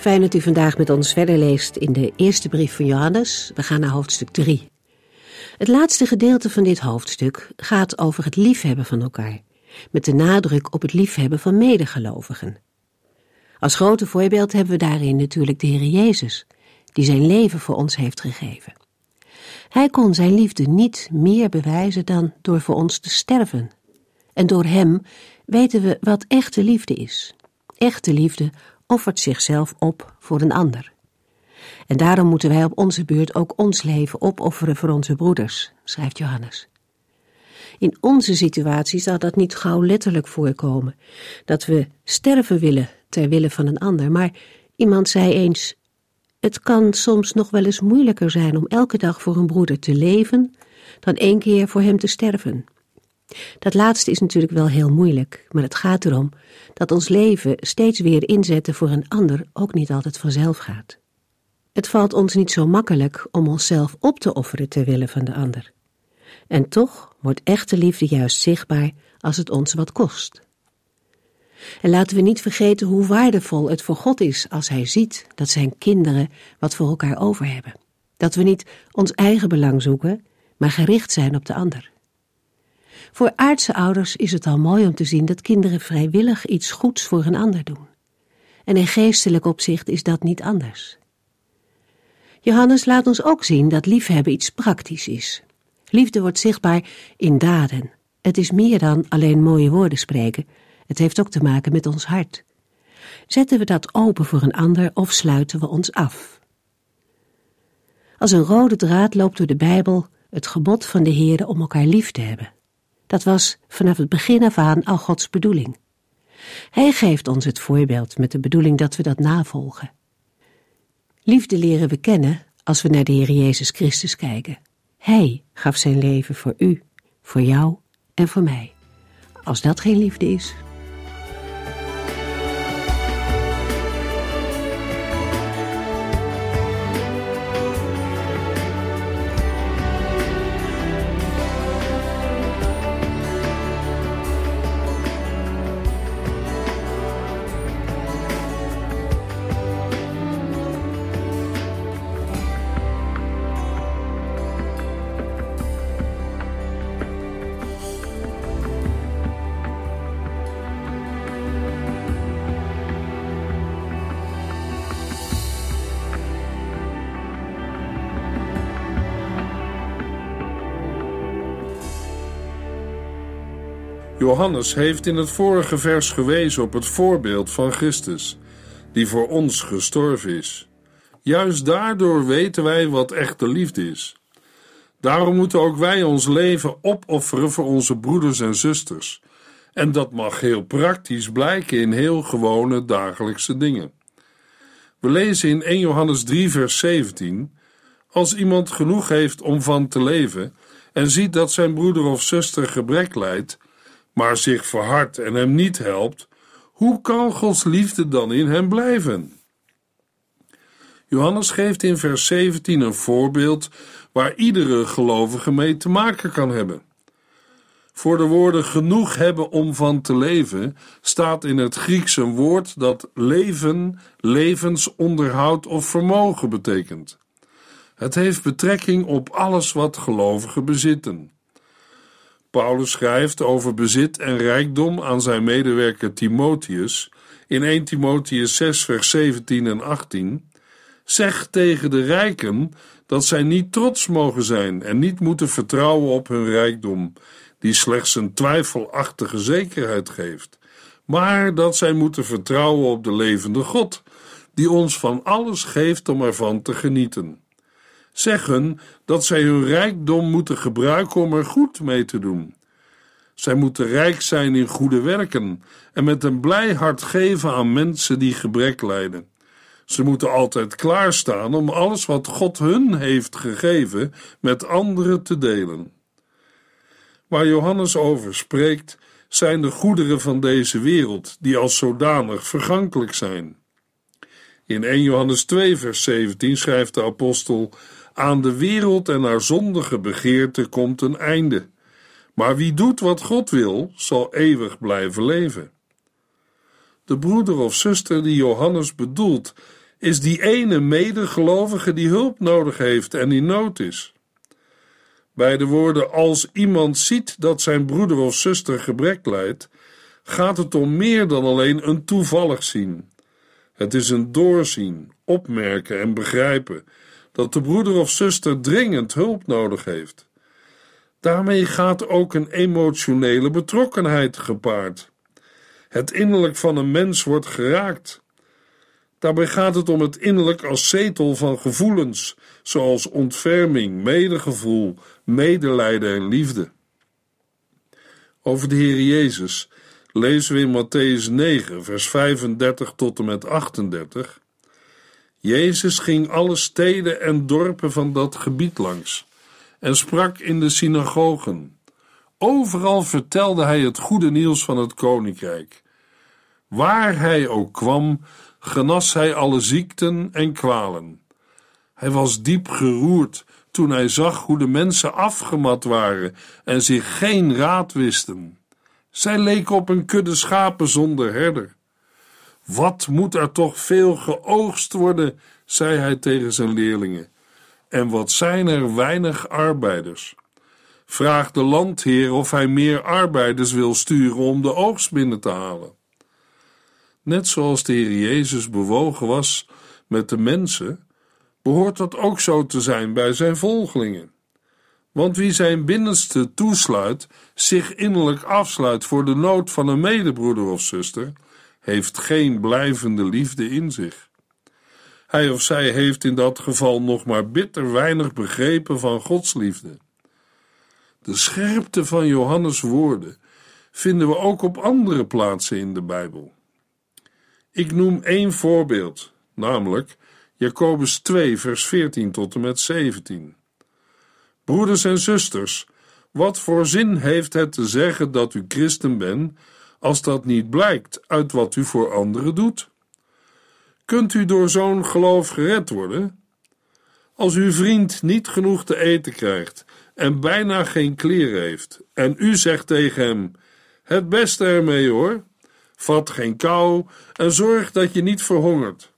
Fijn dat u vandaag met ons verder leest in de eerste brief van Johannes. We gaan naar hoofdstuk 3. Het laatste gedeelte van dit hoofdstuk gaat over het liefhebben van elkaar, met de nadruk op het liefhebben van medegelovigen. Als grote voorbeeld hebben we daarin natuurlijk de Heer Jezus, die zijn leven voor ons heeft gegeven. Hij kon zijn liefde niet meer bewijzen dan door voor ons te sterven. En door hem weten we wat echte liefde is. Echte liefde offert zichzelf op voor een ander. En daarom moeten wij op onze beurt ook ons leven opofferen voor onze broeders, schrijft Johannes. In onze situatie zal dat niet gauw letterlijk voorkomen, dat we sterven willen ter wille van een ander, maar iemand zei eens: Het kan soms nog wel eens moeilijker zijn om elke dag voor een broeder te leven dan één keer voor hem te sterven. Dat laatste is natuurlijk wel heel moeilijk, maar het gaat erom dat ons leven steeds weer inzetten voor een ander ook niet altijd vanzelf gaat. Het valt ons niet zo makkelijk om onszelf op te offeren ter wille van de ander. En toch wordt echte liefde juist zichtbaar als het ons wat kost. En laten we niet vergeten hoe waardevol het voor God is als Hij ziet dat Zijn kinderen wat voor elkaar over hebben. Dat we niet ons eigen belang zoeken, maar gericht zijn op de ander. Voor aardse ouders is het al mooi om te zien dat kinderen vrijwillig iets goeds voor een ander doen. En in geestelijk opzicht is dat niet anders. Johannes laat ons ook zien dat liefhebben iets praktisch is. Liefde wordt zichtbaar in daden. Het is meer dan alleen mooie woorden spreken. Het heeft ook te maken met ons hart. Zetten we dat open voor een ander of sluiten we ons af? Als een rode draad loopt door de Bijbel het gebod van de Heer om elkaar lief te hebben. Dat was vanaf het begin af aan al Gods bedoeling. Hij geeft ons het voorbeeld met de bedoeling dat we dat navolgen. Liefde leren we kennen als we naar de Heer Jezus Christus kijken. Hij gaf zijn leven voor u, voor jou en voor mij. Als dat geen liefde is, Johannes heeft in het vorige vers gewezen op het voorbeeld van Christus, die voor ons gestorven is. Juist daardoor weten wij wat echte liefde is. Daarom moeten ook wij ons leven opofferen voor onze broeders en zusters. En dat mag heel praktisch blijken in heel gewone dagelijkse dingen. We lezen in 1 Johannes 3, vers 17: Als iemand genoeg heeft om van te leven en ziet dat zijn broeder of zuster gebrek lijdt, maar zich verhardt en hem niet helpt, hoe kan Gods liefde dan in hem blijven? Johannes geeft in vers 17 een voorbeeld waar iedere gelovige mee te maken kan hebben. Voor de woorden genoeg hebben om van te leven staat in het Grieks een woord dat leven, levensonderhoud of vermogen betekent. Het heeft betrekking op alles wat gelovigen bezitten. Paulus schrijft over bezit en rijkdom aan zijn medewerker Timotheus in 1 Timotheus 6, vers 17 en 18. Zeg tegen de rijken dat zij niet trots mogen zijn en niet moeten vertrouwen op hun rijkdom, die slechts een twijfelachtige zekerheid geeft, maar dat zij moeten vertrouwen op de levende God, die ons van alles geeft om ervan te genieten zeggen dat zij hun rijkdom moeten gebruiken om er goed mee te doen. Zij moeten rijk zijn in goede werken en met een blij hart geven aan mensen die gebrek lijden. Ze moeten altijd klaarstaan om alles wat God hun heeft gegeven met anderen te delen. Waar Johannes over spreekt, zijn de goederen van deze wereld, die als zodanig vergankelijk zijn. In 1 Johannes 2, vers 17 schrijft de apostel: Aan de wereld en haar zondige begeerte komt een einde. Maar wie doet wat God wil, zal eeuwig blijven leven. De broeder of zuster die Johannes bedoelt, is die ene medegelovige die hulp nodig heeft en in nood is. Bij de woorden als iemand ziet dat zijn broeder of zuster gebrek lijdt, gaat het om meer dan alleen een toevallig zien. Het is een doorzien, opmerken en begrijpen dat de broeder of zuster dringend hulp nodig heeft. Daarmee gaat ook een emotionele betrokkenheid gepaard. Het innerlijk van een mens wordt geraakt. Daarbij gaat het om het innerlijk als zetel van gevoelens, zoals ontferming, medegevoel, medelijden en liefde. Over de Heer Jezus lezen we in Matthäus 9, vers 35 tot en met 38. Jezus ging alle steden en dorpen van dat gebied langs en sprak in de synagogen. Overal vertelde hij het goede nieuws van het koninkrijk. Waar hij ook kwam, genas hij alle ziekten en kwalen. Hij was diep geroerd toen hij zag hoe de mensen afgemat waren en zich geen raad wisten. Zij leken op een kudde schapen zonder herder. Wat moet er toch veel geoogst worden, zei hij tegen zijn leerlingen. En wat zijn er weinig arbeiders? Vraag de landheer of hij meer arbeiders wil sturen om de oogst binnen te halen. Net zoals de Heer Jezus bewogen was met de mensen, behoort dat ook zo te zijn bij zijn volgelingen. Want wie zijn binnenste toesluit, zich innerlijk afsluit voor de nood van een medebroeder of zuster, heeft geen blijvende liefde in zich. Hij of zij heeft in dat geval nog maar bitter weinig begrepen van Gods liefde. De scherpte van Johannes' woorden vinden we ook op andere plaatsen in de Bijbel. Ik noem één voorbeeld, namelijk Jacobus 2, vers 14 tot en met 17. Broeders en zusters, wat voor zin heeft het te zeggen dat u christen bent, als dat niet blijkt uit wat u voor anderen doet? Kunt u door zo'n geloof gered worden? Als uw vriend niet genoeg te eten krijgt en bijna geen kleren heeft, en u zegt tegen hem: Het beste ermee hoor, vat geen kou en zorg dat je niet verhongert.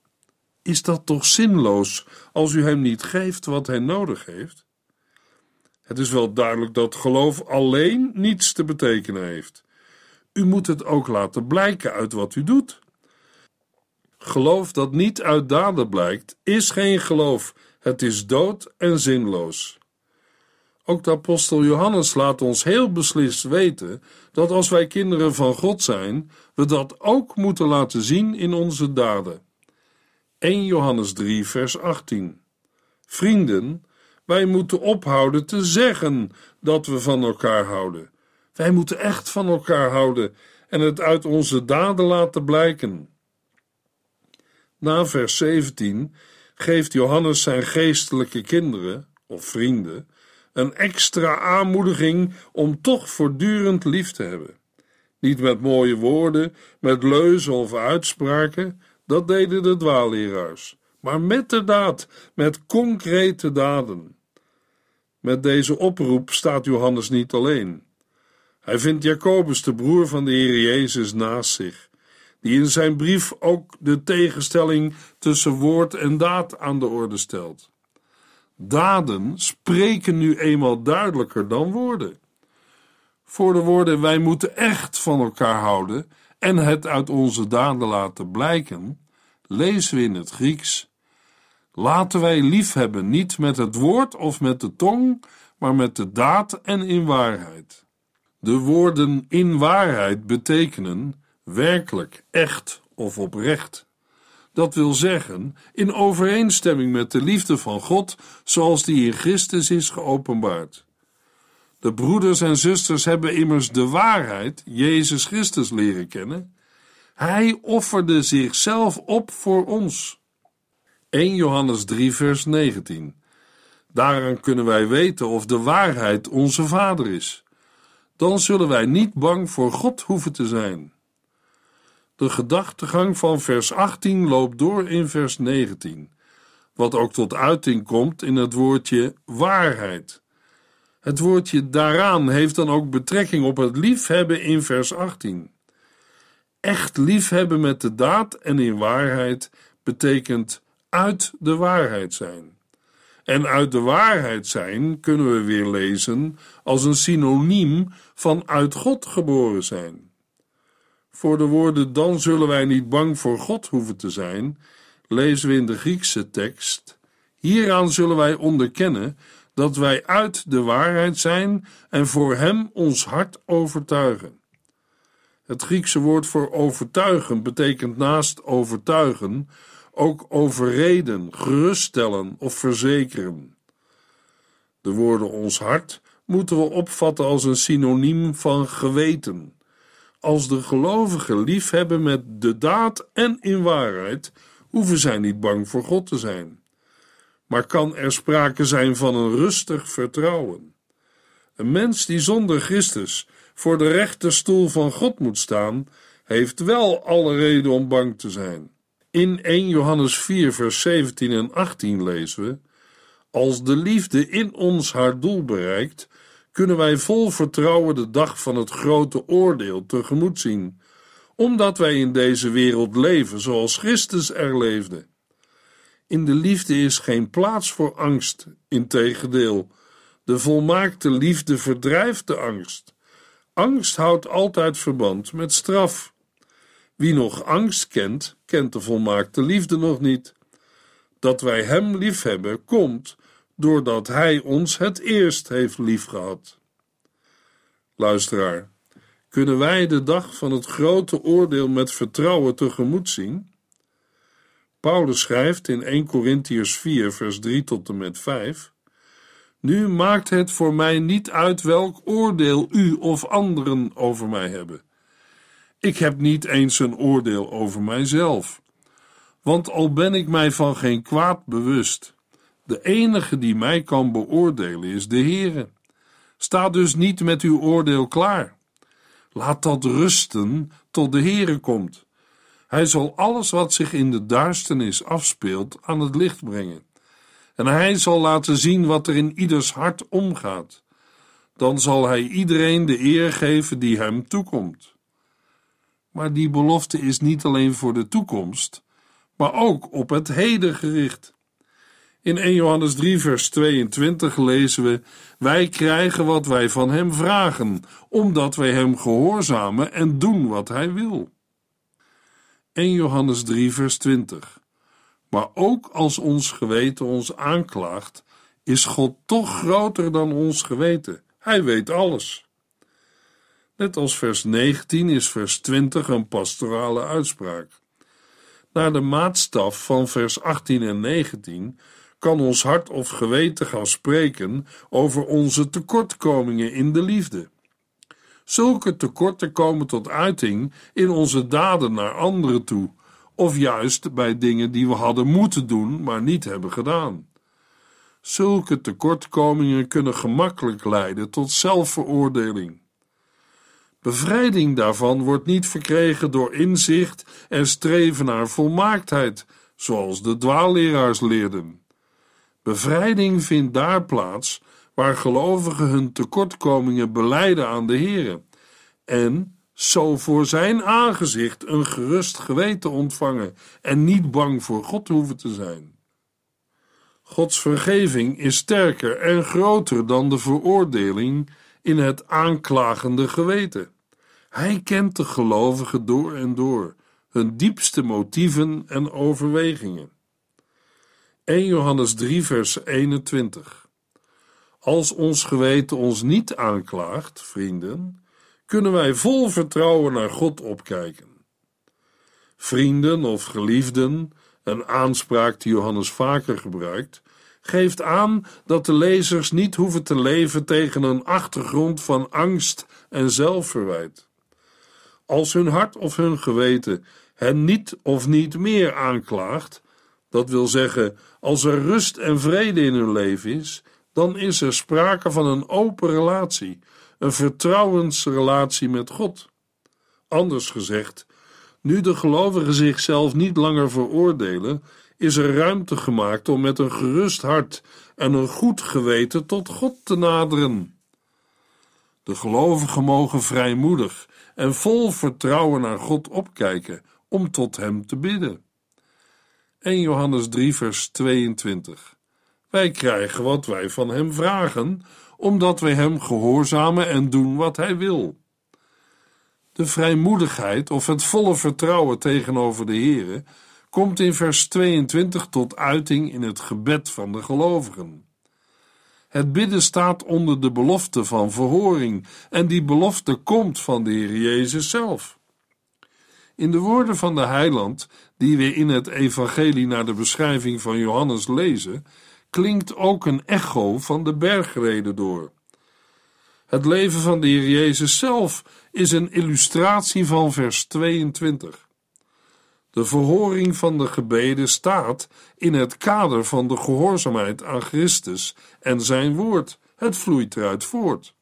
Is dat toch zinloos als u hem niet geeft wat hij nodig heeft? Het is wel duidelijk dat geloof alleen niets te betekenen heeft. U moet het ook laten blijken uit wat u doet. Geloof dat niet uit daden blijkt, is geen geloof. Het is dood en zinloos. Ook de apostel Johannes laat ons heel beslist weten dat als wij kinderen van God zijn, we dat ook moeten laten zien in onze daden. 1 Johannes 3, vers 18. Vrienden, wij moeten ophouden te zeggen dat we van elkaar houden. Wij moeten echt van elkaar houden en het uit onze daden laten blijken. Na vers 17 geeft Johannes zijn geestelijke kinderen, of vrienden, een extra aanmoediging om toch voortdurend lief te hebben. Niet met mooie woorden, met leuzen of uitspraken, dat deden de dwaalleraars, maar met de daad, met concrete daden. Met deze oproep staat Johannes niet alleen. Hij vindt Jacobus, de broer van de Heer Jezus, naast zich, die in zijn brief ook de tegenstelling tussen woord en daad aan de orde stelt. Daden spreken nu eenmaal duidelijker dan woorden. Voor de woorden wij moeten echt van elkaar houden en het uit onze daden laten blijken, lezen we in het Grieks: Laten wij lief hebben, niet met het woord of met de tong, maar met de daad en in waarheid. De woorden in waarheid betekenen werkelijk, echt of oprecht. Dat wil zeggen, in overeenstemming met de liefde van God, zoals die in Christus is geopenbaard. De broeders en zusters hebben immers de waarheid, Jezus Christus, leren kennen. Hij offerde zichzelf op voor ons. 1 Johannes 3, vers 19. Daaraan kunnen wij weten of de waarheid onze Vader is. Dan zullen wij niet bang voor God hoeven te zijn. De gedachtegang van vers 18 loopt door in vers 19, wat ook tot uiting komt in het woordje waarheid. Het woordje daaraan heeft dan ook betrekking op het liefhebben in vers 18. Echt liefhebben met de daad en in waarheid betekent uit de waarheid zijn. En uit de waarheid zijn kunnen we weer lezen als een synoniem van uit God geboren zijn. Voor de woorden dan zullen wij niet bang voor God hoeven te zijn, lezen we in de Griekse tekst: Hieraan zullen wij onderkennen dat wij uit de waarheid zijn en voor Hem ons hart overtuigen. Het Griekse woord voor overtuigen betekent naast overtuigen ook overreden, geruststellen of verzekeren. De woorden ons hart moeten we opvatten als een synoniem van geweten. Als de gelovigen liefhebben met de daad en in waarheid, hoeven zij niet bang voor God te zijn. Maar kan er sprake zijn van een rustig vertrouwen? Een mens die zonder Christus voor de rechterstoel van God moet staan, heeft wel alle reden om bang te zijn. In 1 Johannes 4, vers 17 en 18 lezen we: Als de liefde in ons haar doel bereikt, kunnen wij vol vertrouwen de dag van het grote oordeel tegemoet zien, omdat wij in deze wereld leven zoals Christus er leefde. In de liefde is geen plaats voor angst, integendeel. De volmaakte liefde verdrijft de angst. Angst houdt altijd verband met straf. Wie nog angst kent, kent de volmaakte liefde nog niet. Dat wij Hem liefhebben, komt doordat Hij ons het eerst heeft liefgehad. Luisteraar, kunnen wij de dag van het grote oordeel met vertrouwen tegemoet zien? Paulus schrijft in 1 Corinthians 4, vers 3 tot en met 5: Nu maakt het voor mij niet uit welk oordeel u of anderen over mij hebben. Ik heb niet eens een oordeel over mijzelf. Want al ben ik mij van geen kwaad bewust, de enige die mij kan beoordelen is de Heere. Sta dus niet met uw oordeel klaar. Laat dat rusten tot de Heere komt. Hij zal alles wat zich in de duisternis afspeelt aan het licht brengen. En hij zal laten zien wat er in ieders hart omgaat. Dan zal hij iedereen de eer geven die hem toekomt. Maar die belofte is niet alleen voor de toekomst, maar ook op het heden gericht. In 1 Johannes 3, vers 22 lezen we: Wij krijgen wat wij van Hem vragen, omdat wij Hem gehoorzamen en doen wat Hij wil. 1 Johannes 3, vers 20. Maar ook als ons geweten ons aanklaagt, is God toch groter dan ons geweten. Hij weet alles. Net als vers 19 is vers 20 een pastorale uitspraak. Naar de maatstaf van vers 18 en 19 kan ons hart of geweten gaan spreken over onze tekortkomingen in de liefde. Zulke tekorten komen tot uiting in onze daden naar anderen toe, of juist bij dingen die we hadden moeten doen, maar niet hebben gedaan. Zulke tekortkomingen kunnen gemakkelijk leiden tot zelfveroordeling. Bevrijding daarvan wordt niet verkregen door inzicht en streven naar volmaaktheid, zoals de dwaalleraars leerden. Bevrijding vindt daar plaats waar gelovigen hun tekortkomingen beleiden aan de Heer en zo voor zijn aangezicht een gerust geweten ontvangen en niet bang voor God hoeven te zijn. Gods vergeving is sterker en groter dan de veroordeling in het aanklagende geweten. Hij kent de gelovigen door en door, hun diepste motieven en overwegingen. 1 Johannes 3, vers 21. Als ons geweten ons niet aanklaagt, vrienden, kunnen wij vol vertrouwen naar God opkijken. Vrienden of geliefden, een aanspraak die Johannes vaker gebruikt, geeft aan dat de lezers niet hoeven te leven tegen een achtergrond van angst en zelfverwijt. Als hun hart of hun geweten hen niet of niet meer aanklaagt, Dat wil zeggen, als er rust en vrede in hun leven is, dan is er sprake van een open relatie, een vertrouwensrelatie met God. Anders gezegd, nu de gelovigen zichzelf niet langer veroordelen, is er ruimte gemaakt om met een gerust hart en een goed geweten tot God te naderen. De gelovigen mogen vrijmoedig en vol vertrouwen naar God opkijken om tot Hem te bidden. 1 Johannes 3, vers 22. Wij krijgen wat wij van Hem vragen, omdat wij Hem gehoorzamen en doen wat Hij wil. De vrijmoedigheid of het volle vertrouwen tegenover de Heere komt in vers 22 tot uiting in het gebed van de gelovigen. Het bidden staat onder de belofte van verhoring en die belofte komt van de Heer Jezus zelf. In de woorden van de heiland, die we in het evangelie naar de beschrijving van Johannes lezen, klinkt ook een echo van de bergreden door. Het leven van de Heer Jezus zelf is een illustratie van vers 22. De verhoring van de gebeden staat in het kader van de gehoorzaamheid aan Christus en zijn woord. Het vloeit eruit voort.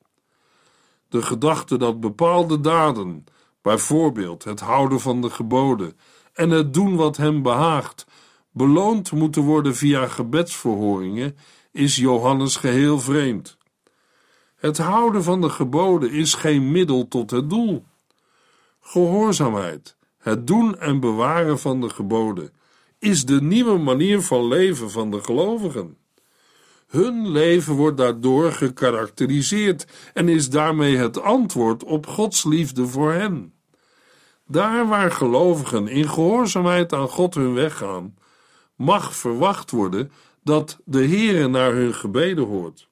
De gedachte dat bepaalde daden, bijvoorbeeld het houden van de geboden en het doen wat hem behaagt, beloond moeten worden via gebedsverhoringen, is Johannes geheel vreemd. Het houden van de geboden is geen middel tot het doel. Gehoorzaamheid, het doen en bewaren van de geboden, is de nieuwe manier van leven van de gelovigen. Hun leven wordt daardoor gekarakteriseerd en is daarmee het antwoord op Gods liefde voor hen. Daar waar gelovigen in gehoorzaamheid aan God hun weg gaan, mag verwacht worden dat de Heere naar hun gebeden hoort.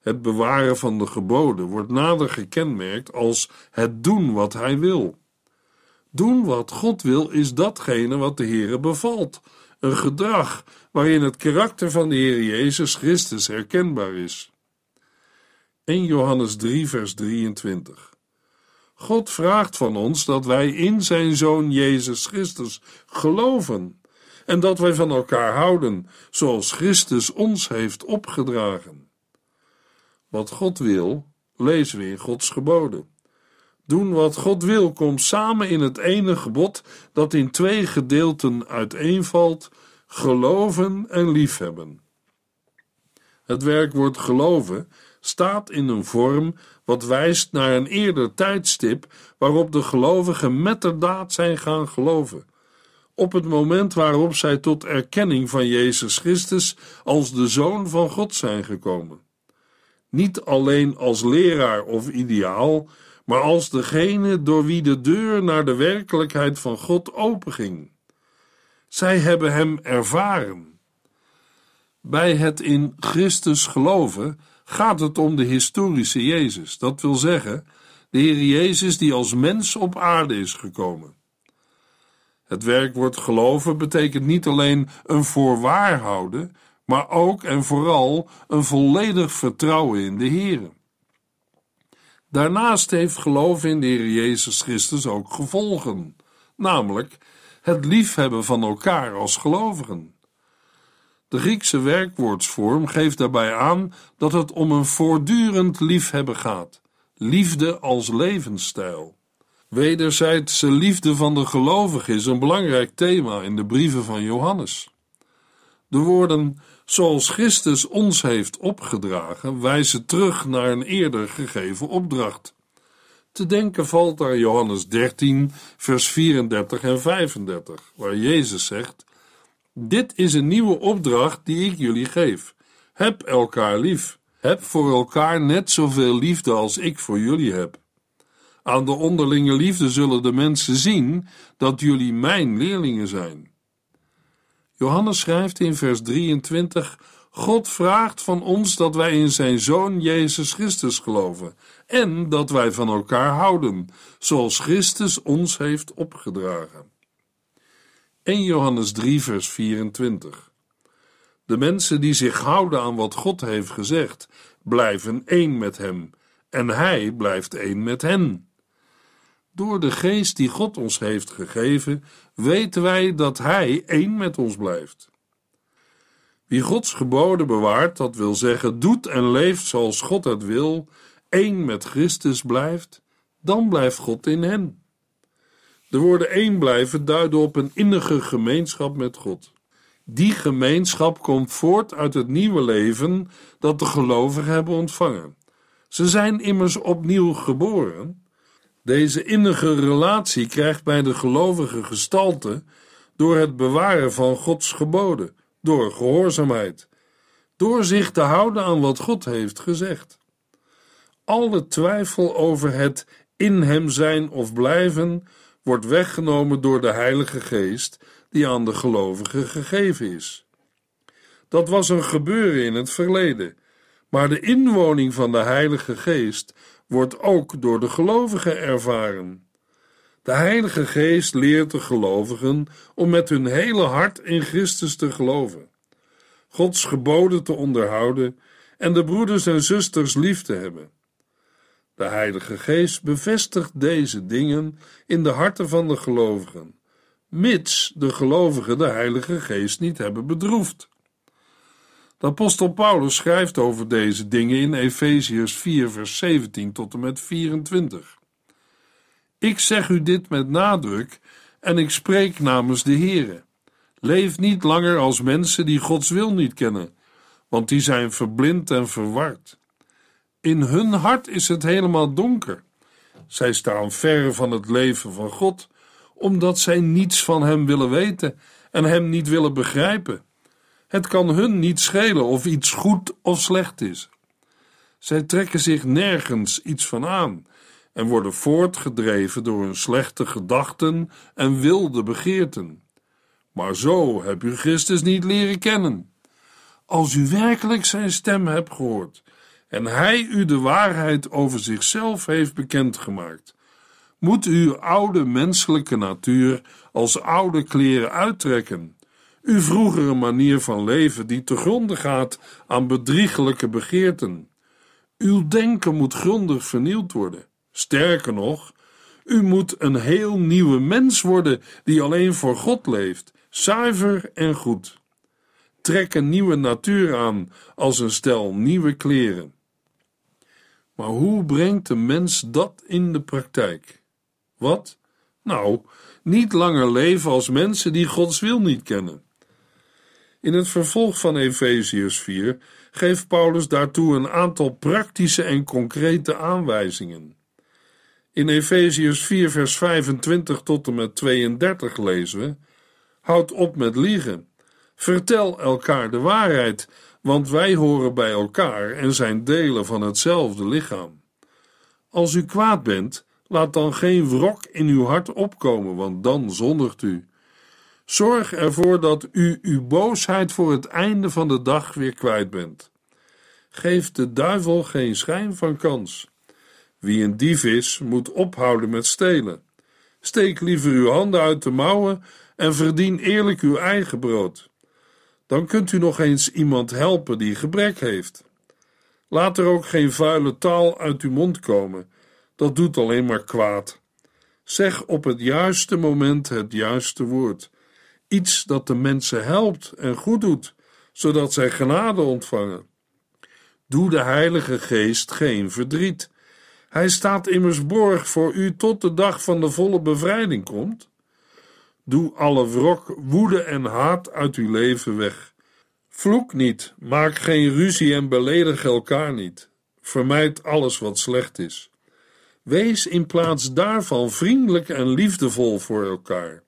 Het bewaren van de geboden wordt nader gekenmerkt als het doen wat Hij wil. Doen wat God wil is datgene wat de Heere bevalt, een gedrag waarin het karakter van de Heer Jezus Christus herkenbaar is. 1 Johannes 3 vers 23 God vraagt van ons dat wij in zijn Zoon Jezus Christus geloven en dat wij van elkaar houden, zoals Christus ons heeft opgedragen. Wat God wil, lezen we in Gods geboden. Doen wat God wil komt samen in het ene gebod dat in twee gedeelten uiteenvalt: geloven en liefhebben. Het werkwoord geloven staat in een vorm wat wijst naar een eerder tijdstip waarop de gelovigen metterdaad zijn gaan geloven. Op het moment waarop zij tot erkenning van Jezus Christus als de Zoon van God zijn gekomen. Niet alleen als leraar of ideaal, maar als degene door wie de deur naar de werkelijkheid van God openging. Zij hebben Hem ervaren. Bij het in Christus geloven gaat het om de historische Jezus, dat wil zeggen, de Heer Jezus die als mens op aarde is gekomen. Het werkwoord geloven betekent niet alleen een voorwaar houden, maar ook en vooral een volledig vertrouwen in de Heer. Daarnaast heeft geloof in de Heer Jezus Christus ook gevolgen, namelijk het liefhebben van elkaar als gelovigen. De Griekse werkwoordsvorm geeft daarbij aan dat het om een voortdurend liefhebben gaat, liefde als levensstijl. Wederzijdse liefde van de gelovige is een belangrijk thema in de brieven van Johannes. De woorden zoals Christus ons heeft opgedragen wijzen terug naar een eerder gegeven opdracht. Te denken valt aan Johannes 13, vers 34 en 35, waar Jezus zegt: Dit is een nieuwe opdracht die ik jullie geef. Heb elkaar lief. Heb voor elkaar net zoveel liefde als ik voor jullie heb. Aan de onderlinge liefde zullen de mensen zien dat jullie mijn leerlingen zijn. Johannes schrijft in vers 23: God vraagt van ons dat wij in zijn Zoon Jezus Christus geloven en dat wij van elkaar houden, zoals Christus ons heeft opgedragen. 1 Johannes 3, vers 24. De mensen die zich houden aan wat God heeft gezegd, blijven één met Hem, en Hij blijft één met hen. Door de geest die God ons heeft gegeven, weten wij dat Hij één met ons blijft. Wie Gods geboden bewaart, dat wil zeggen doet en leeft zoals God het wil, één met Christus blijft, dan blijft God in hen. De woorden één blijven duiden op een innige gemeenschap met God. Die gemeenschap komt voort uit het nieuwe leven dat de gelovigen hebben ontvangen. Ze zijn immers opnieuw geboren. Deze innige relatie krijgt bij de gelovige gestalte door het bewaren van Gods geboden, door gehoorzaamheid, door zich te houden aan wat God heeft gezegd. Alle twijfel over het in Hem zijn of blijven wordt weggenomen door de Heilige Geest die aan de gelovigen gegeven is. Dat was een gebeuren in het verleden, maar de inwoning van de Heilige Geest wordt ook door de gelovigen ervaren. De Heilige Geest leert de gelovigen om met hun hele hart in Christus te geloven, Gods geboden te onderhouden en de broeders en zusters lief te hebben. De Heilige Geest bevestigt deze dingen in de harten van de gelovigen, mits de gelovigen de Heilige Geest niet hebben bedroefd. De apostel Paulus schrijft over deze dingen in Efeziërs 4, vers 17 tot en met 24. Ik zeg u dit met nadruk en ik spreek namens de Heere. Leef niet langer als mensen die Gods wil niet kennen, want die zijn verblind en verward. In hun hart is het helemaal donker. Zij staan ver van het leven van God, omdat zij niets van Hem willen weten en Hem niet willen begrijpen. Het kan hun niet schelen of iets goed of slecht is. Zij trekken zich nergens iets van aan en worden voortgedreven door hun slechte gedachten en wilde begeerten. Maar zo heb u Christus niet leren kennen. Als u werkelijk zijn stem hebt gehoord en hij u de waarheid over zichzelf heeft bekendgemaakt, moet u uw oude menselijke natuur als oude kleren uittrekken uw vroegere manier van leven die te gronde gaat aan bedriegelijke begeerten. Uw denken moet grondig vernieuwd worden. Sterker nog, u moet een heel nieuwe mens worden die alleen voor God leeft, zuiver en goed. Trek een nieuwe natuur aan als een stel nieuwe kleren. Maar hoe brengt de mens dat in de praktijk? Wat? Nou, niet langer leven als mensen die Gods wil niet kennen. In het vervolg van Efeziërs 4 geeft Paulus daartoe een aantal praktische en concrete aanwijzingen. In Efeziërs 4, vers 25 tot en met 32 lezen we: Houd op met liegen. Vertel elkaar de waarheid, want wij horen bij elkaar en zijn delen van hetzelfde lichaam. Als u kwaad bent, laat dan geen wrok in uw hart opkomen, want dan zondigt u. Zorg ervoor dat u uw boosheid voor het einde van de dag weer kwijt bent. Geef de duivel geen schijn van kans. Wie een dief is, moet ophouden met stelen. Steek liever uw handen uit de mouwen en verdien eerlijk uw eigen brood. Dan kunt u nog eens iemand helpen die gebrek heeft. Laat er ook geen vuile taal uit uw mond komen. Dat doet alleen maar kwaad. Zeg op het juiste moment het juiste woord iets dat de mensen helpt en goed doet, zodat zij genade ontvangen. Doe de Heilige Geest geen verdriet. Hij staat immers borg voor u tot de dag van de volle bevrijding komt. Doe alle wrok, woede en haat uit uw leven weg. Vloek niet, maak geen ruzie en beledig elkaar niet. Vermijd alles wat slecht is. Wees in plaats daarvan vriendelijk en liefdevol voor elkaar.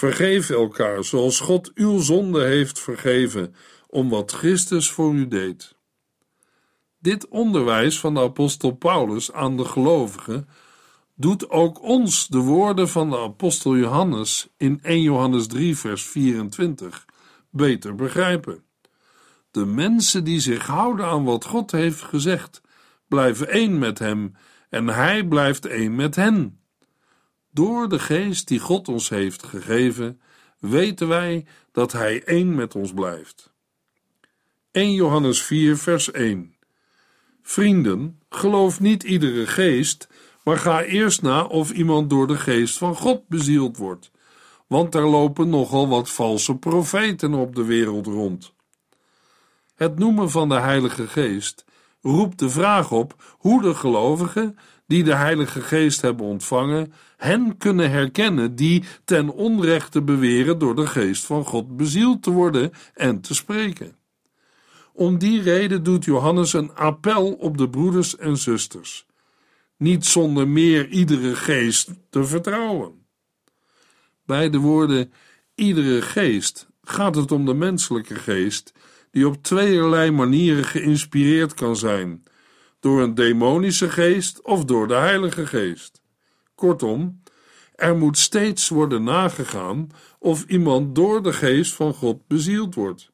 Vergeef elkaar zoals God uw zonde heeft vergeven, om wat Christus voor u deed. Dit onderwijs van de apostel Paulus aan de gelovigen doet ook ons de woorden van de apostel Johannes in 1 Johannes 3 vers 24 beter begrijpen. De mensen die zich houden aan wat God heeft gezegd, blijven één met hem en hij blijft één met hen. Door de geest die God ons heeft gegeven, weten wij dat Hij één met ons blijft. 1 Johannes 4, vers 1. Vrienden, geloof niet iedere geest, maar ga eerst na of iemand door de geest van God bezield wordt, want er lopen nogal wat valse profeten op de wereld rond. Het noemen van de Heilige Geest roept de vraag op hoe de gelovigen die de Heilige Geest hebben ontvangen, hen kunnen herkennen die ten onrechte beweren door de Geest van God bezield te worden en te spreken. Om die reden doet Johannes een appel op de broeders en zusters. Niet zonder meer iedere geest te vertrouwen. Bij de woorden iedere geest gaat het om de menselijke geest, die op tweeërlei manieren geïnspireerd kan zijn: door een demonische geest of door de Heilige Geest. Kortom, er moet steeds worden nagegaan of iemand door de geest van God bezield wordt.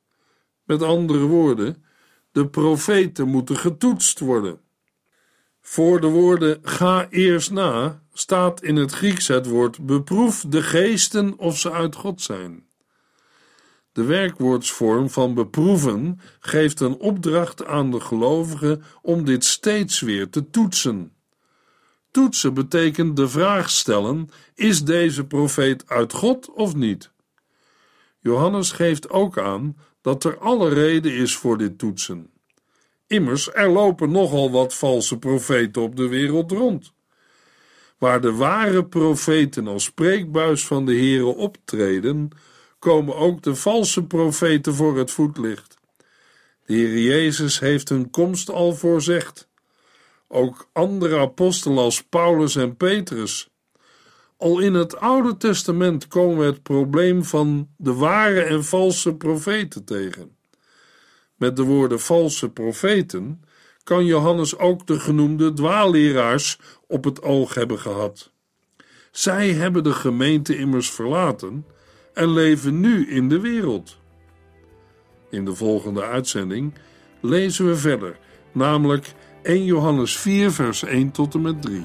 Met andere woorden, de profeten moeten getoetst worden. Voor de woorden ga eerst na staat in het Grieks het woord beproef de geesten of ze uit God zijn. De werkwoordsvorm van beproeven geeft een opdracht aan de gelovigen om dit steeds weer te toetsen. Toetsen betekent de vraag stellen: is deze profeet uit God of niet? Johannes geeft ook aan dat er alle reden is voor dit toetsen. Immers, er lopen nogal wat valse profeten op de wereld rond. Waar de ware profeten als spreekbuis van de Here optreden, komen ook de valse profeten voor het voetlicht. De Heer Jezus heeft hun komst al voorzegd. Ook andere apostelen als Paulus en Petrus. Al in het Oude Testament komen we het probleem van de ware en valse profeten tegen. Met de woorden valse profeten kan Johannes ook de genoemde dwaalleraars op het oog hebben gehad. Zij hebben de gemeente immers verlaten en leven nu in de wereld. In de volgende uitzending lezen we verder, namelijk 1 Johannes 4, vers 1 tot en met 3.